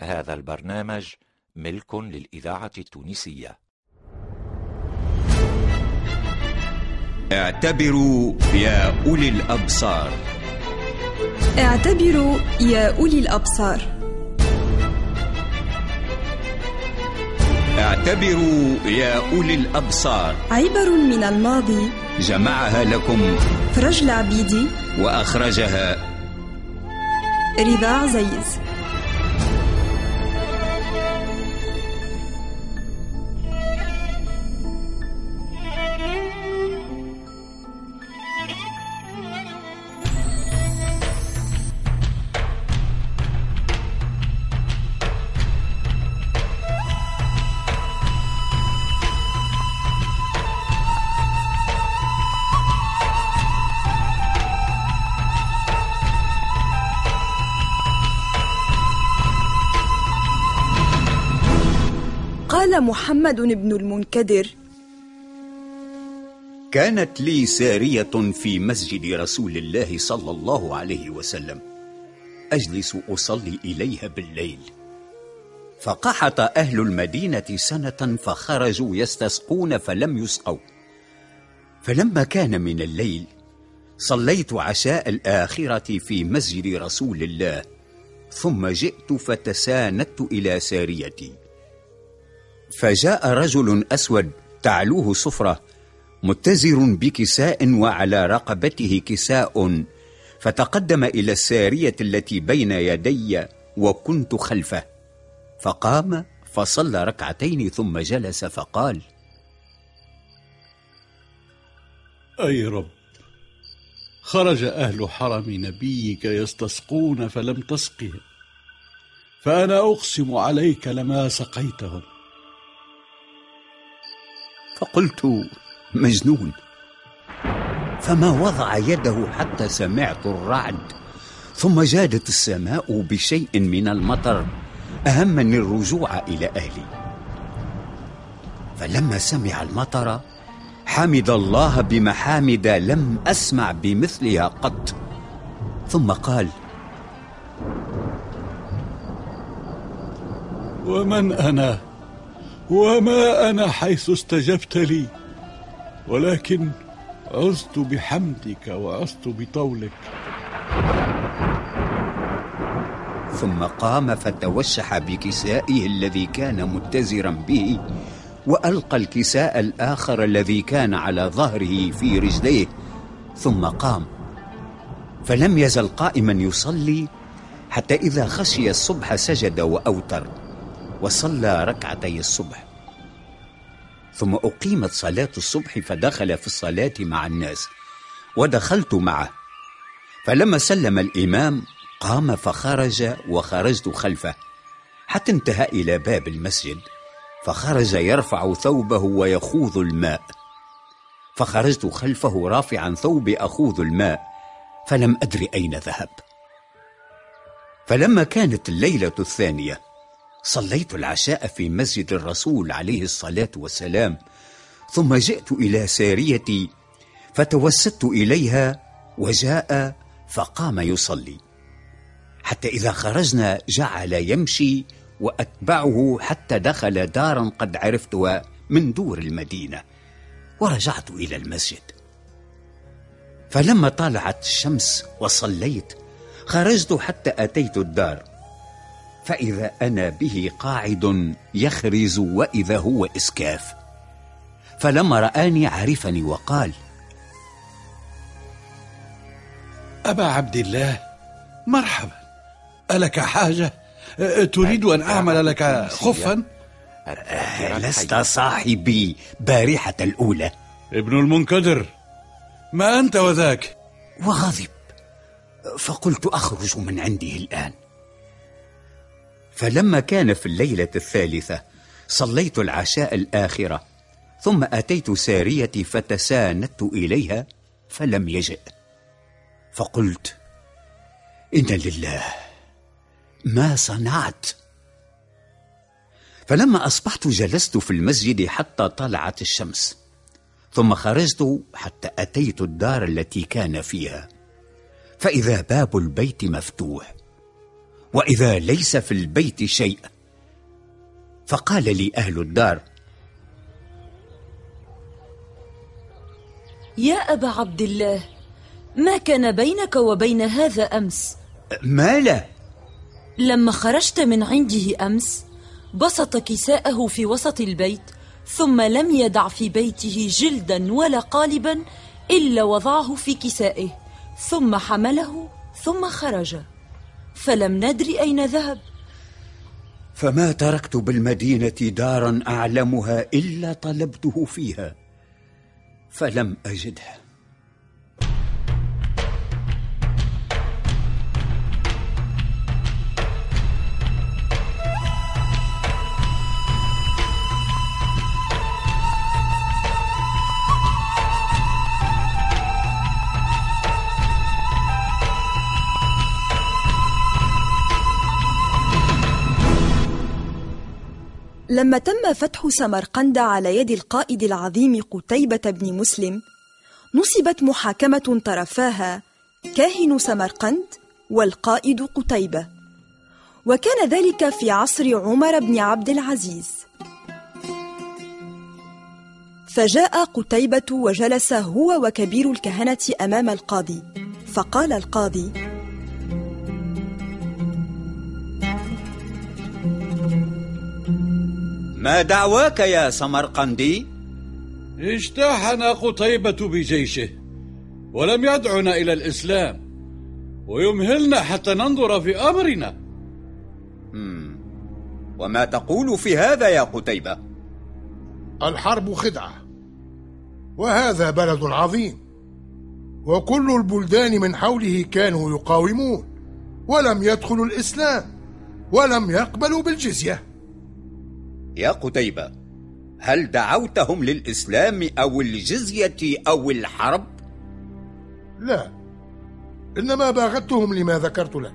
هذا البرنامج ملك للإذاعة التونسية. اعتبروا يا أولي الأبصار. اعتبروا يا أولي الأبصار. اعتبروا يا أولي الأبصار. عبر من الماضي جمعها لكم. فرج العبيدي وأخرجها. رضا عزيز. قال محمد بن المنكدر. كانت لي سارية في مسجد رسول الله صلى الله عليه وسلم. أجلس أصلي إليها بالليل. فقحط أهل المدينة سنة فخرجوا يستسقون فلم يسقوا. فلما كان من الليل صليت عشاء الآخرة في مسجد رسول الله ثم جئت فتساندت إلى ساريتي. فجاء رجل أسود تعلوه صفرة متزر بكساء وعلى رقبته كساء فتقدم إلى السارية التي بين يدي وكنت خلفه. فقام فصلى ركعتين ثم جلس فقال أي رب خرج أهل حرم نبيك يستسقون فلم تسقهم فأنا أقسم عليك لما سقيتهم. فقلت مجنون. فما وضع يده حتى سمعت الرعد ثم جادت السماء بشيء من المطر أهمني الرجوع إلى أهلي. فلما سمع المطر حمد الله بمحامد لم أسمع بمثلها قط. ثم قال ومن أنا؟ وما أنا حيث استجبت لي ولكن عزت بحمدك وعزت بطولك. ثم قام فتوشح بكسائه الذي كان متزرا به وألقى الكساء الآخر الذي كان على ظهره في رجليه. ثم قام فلم يزل قائما يصلي حتى إذا خشي الصبح سجد وأوتر. وصلى ركعتي الصبح. ثم أقيمت صلاة الصبح فدخل في الصلاة مع الناس ودخلت معه. فلما سلم الإمام قام فخرج وخرجت خلفه حتى انتهى إلى باب المسجد. فخرج يرفع ثوبه ويخوض الماء. فخرجت خلفه رافعا ثوبي أخوض الماء فلم ادر أين ذهب. فلما كانت الليلة الثانية صليت العشاء في مسجد الرسول عليه الصلاة والسلام ثم جئت إلى ساريتي فتوسدت إليها وجاء فقام يصلي. حتى إذا خرجنا جعل يمشي وأتبعه حتى دخل دارا قد عرفتها من دور المدينة ورجعت إلى المسجد. فلما طالعت الشمس وصليت خرجت حتى أتيت الدار. فإذا أنا به قاعد يخرز وإذا هو إسكاف. فلما رآني عرفني وقال أبا عبد الله مرحبا. ألك حاجة؟ أه، تريد أن أعمل لك خفا؟ لست صاحبي بارحة الأولى. ابن المنكدر ما أنت وذاك؟ وغضب. فقلت أخرج من عنده الآن. فلما كان في الليلة الثالثة صليت العشاء الآخرة ثم أتيت ساريتي فتساندت إليها فلم يجئ. فقلت إن لله ما صنعت. فلما أصبحت جلست في المسجد حتى طلعت الشمس ثم خرجت حتى أتيت الدار التي كان فيها فإذا باب البيت مفتوح. وإذا ليس في البيت شيء. فقال لي أهل الدار يا أبا عبد الله ما كان بينك وبين هذا أمس؟ ما له لما خرجت من عنده أمس بسط كساءه في وسط البيت ثم لم يدع في بيته جلدا ولا قالبا إلا وضعه في كسائه ثم حمله ثم خرج. فلم ندر أين ذهب. فما تركت بالمدينة دارا أعلمها إلا طلبته فيها فلم أجده. لما تم فتح سمرقند على يد القائد العظيم قتيبة بن مسلم نصبت محاكمة طرفاها كاهن سمرقند والقائد قتيبة. وكان ذلك في عصر عمر بن عبد العزيز. فجاء قتيبة وجلس هو وكبير الكهنة أمام القاضي فقال القاضي ما دعواك يا سمرقندي؟ اجتاحنا قتيبة بجيشه ولم يدعنا إلى الإسلام ويمهلنا حتى ننظر في أمرنا. وما تقول في هذا يا قتيبة؟ الحرب خدعة وهذا بلد عظيم وكل البلدان من حوله كانوا يقاومون ولم يدخلوا الإسلام ولم يقبلوا بالجزية. يا قتيبة هل دعوتهم للإسلام أو الجزية أو الحرب؟ لا إنما باغتهم لما ذكرت لك.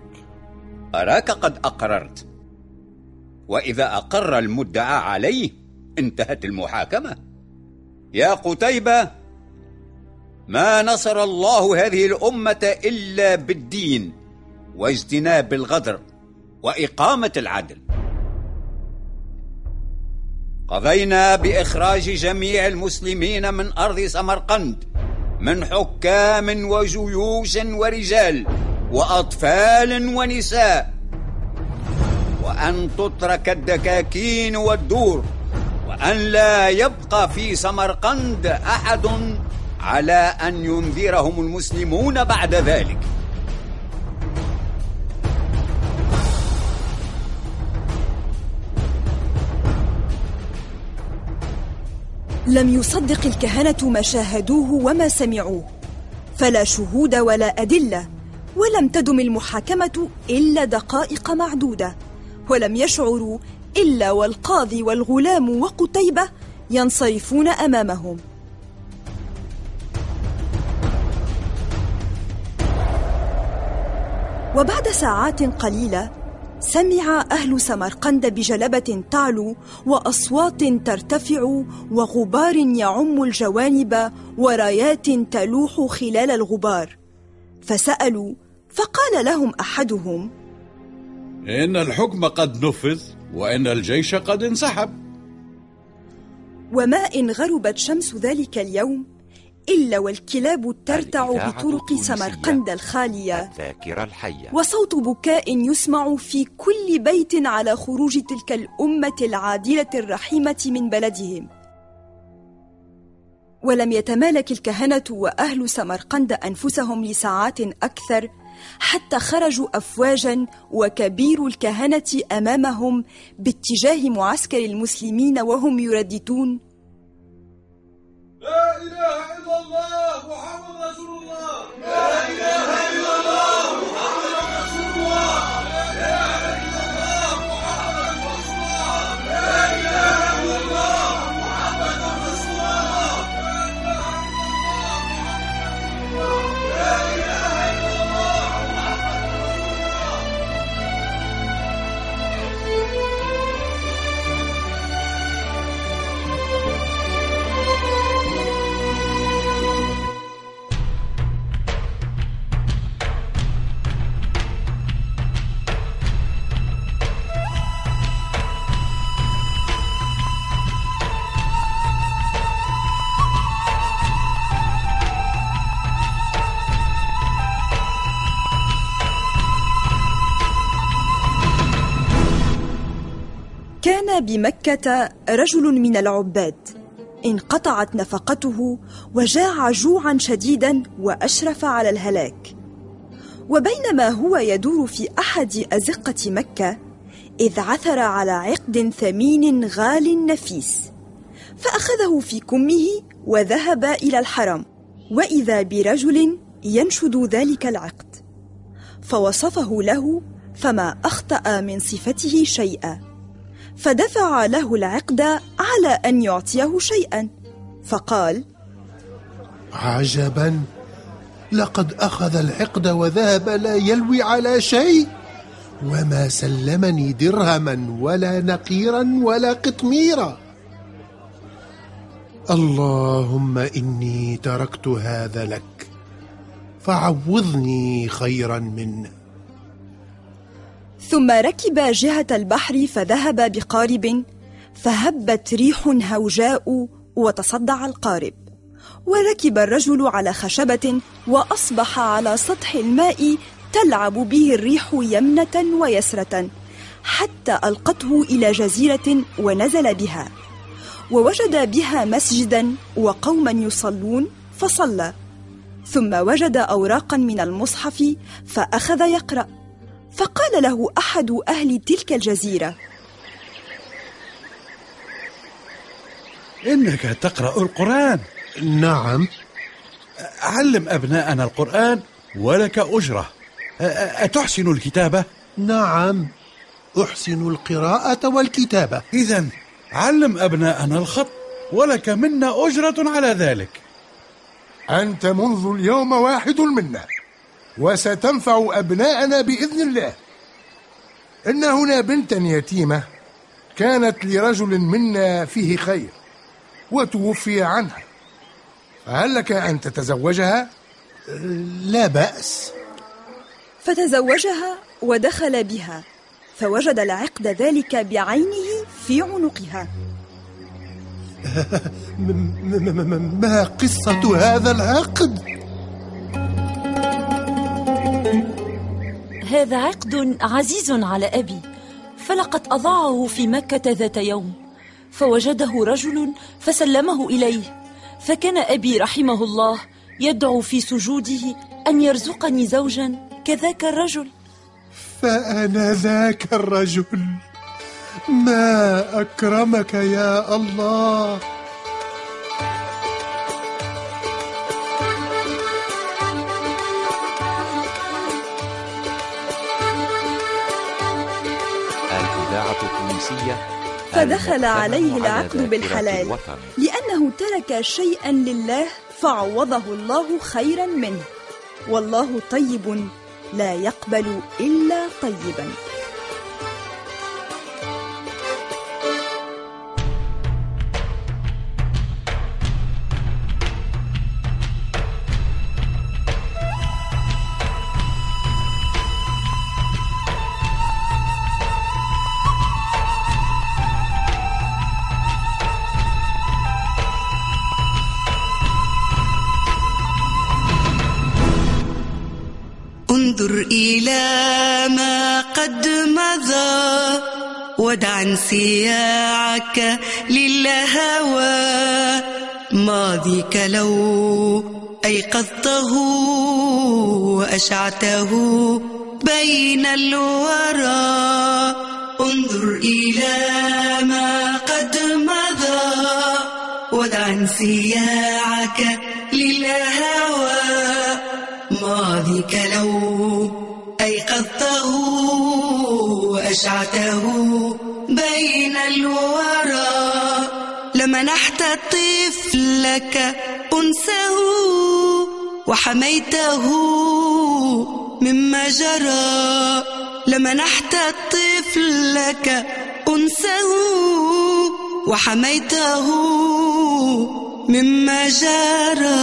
أراك قد أقررت. وإذا أقر المدعى عليه انتهت المحاكمة. يا قتيبة ما نصر الله هذه الأمة إلا بالدين واجتناب الغدر وإقامة العدل. قضينا بإخراج جميع المسلمين من أرض سمرقند من حكام وجيوش ورجال وأطفال ونساء. وأن تترك الدكاكين والدور وأن لا يبقى في سمرقند أحد على أن ينذرهم المسلمون بعد ذلك. لم يصدق الكهنة ما شاهدوه وما سمعوه. فلا شهود ولا أدلة ولم تدم المحاكمة إلا دقائق معدودة. ولم يشعروا إلا والقاضي والغلام وقتيبة ينصرفون أمامهم. وبعد ساعات قليلة سمع أهل سمرقند بجلبة تعلو وأصوات ترتفع وغبار يعم الجوانب ورايات تلوح خلال الغبار. فسألوا فقال لهم أحدهم إن الحكم قد نفذ وإن الجيش قد انسحب. وما إن غربت شمس ذلك اليوم إلا والكلاب ترتع بطرق. سمرقند الخالية الذاكرة الحية. وصوت بكاء يسمع في كل بيت على خروج تلك الأمة العادلة الرحيمة من بلدهم. ولم يتمالك الكهنة وأهل سمرقند أنفسهم لساعات أكثر حتى خرجوا افواجا وكبير الكهنة أمامهم باتجاه معسكر المسلمين وهم يرددون. كان بمكة رجل من العباد. انقطعت نفقته وجاع جوعا شديدا وأشرف على الهلاك. وبينما هو يدور في أحد أزقة مكة إذ عثر على عقد ثمين غال نفيس. فأخذه في كمه وذهب إلى الحرم. وإذا برجل ينشد ذلك العقد فوصفه له فما أخطأ من صفته شيئا. فدفع له العقد على أن يعطيه شيئا. فقال عجبا لقد أخذ العقد وذهب لا يلوي على شيء وما سلمني درهما ولا نقيرا ولا قطميرا. اللهم إني تركت هذا لك فعوضني خيرا منه. ثم ركب جهة البحر فذهب بقارب فهبت ريح هوجاء وتصدع القارب. وركب الرجل على خشبة وأصبح على سطح الماء تلعب به الريح يمنة ويسرة حتى ألقته إلى جزيرة ونزل بها. ووجد بها مسجدا وقوما يصلون فصلى. ثم وجد أوراقا من المصحف فأخذ يقرأ. فقال له أحد أهل تلك الجزيرة. إنك تقرأ القرآن. نعم. علم أبناءنا القرآن ولك أ- أتحسن الكتابة؟ نعم. أحسن القراءة والكتابة. إذا علم أبناءنا الخط ولك منا أجرة على ذلك. أنت منذ اليوم واحد منا. وستنفع أبناءنا بإذن الله إن هنا بنتا يتيمة كانت لرجل منا فيه خير وتوفي عنها فهل لك أن تتزوجها؟ لا بأس فتزوجها ودخل بها فوجد العقد ذلك بعينه في عنقها ما قصة هذا العقد؟ هذا عقد عزيز على أبي فلقد أضاعه في مكة ذات يوم فوجده رجل فسلمه إليه فكان أبي رحمه الله يدعو في سجوده أن يرزقني زوجا كذاك الرجل. فأنا ذاك الرجل. ما أكرمك يا الله؟ التونسية فدخل عليه العقد بالحلال. لأنه ترك شيئا لله فعوضه الله خيرا منه. والله طيب لا يقبل إلا طيبا. إلى ما قد مضى ودع انسياعك للهوى. ماضيك لو أيقظته وأشعته بين الورى. انظر إلى ما قد مضى ودع انسياعك للهوى. ماضيك لو وأشعته بين الورى. لمنحت طفلك أنسه وحميته مما جرى. لمنحت طفلك أنسه وحميته مما جرى.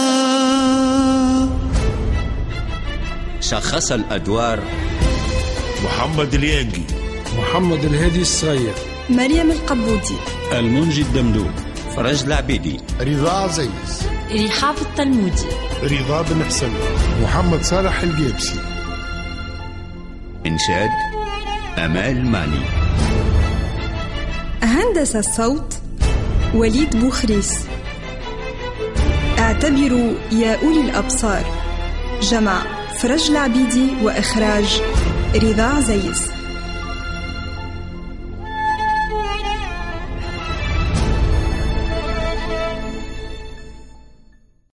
شخص الأدوار محمد اليانجي. محمد الهادي الصغير. مريم القبودي المنجي الدمدوم فرج العبيدي. رضا عزيز. رحاب التلمودي. رضا بن حسن. محمد صالح الجيبسي. إنشاد أمال ماني. هندس الصوت وليد بوخريس. اعتبروا يا أولي الأبصار. جمع فرج العبيدي وإخراج رضا عزيز.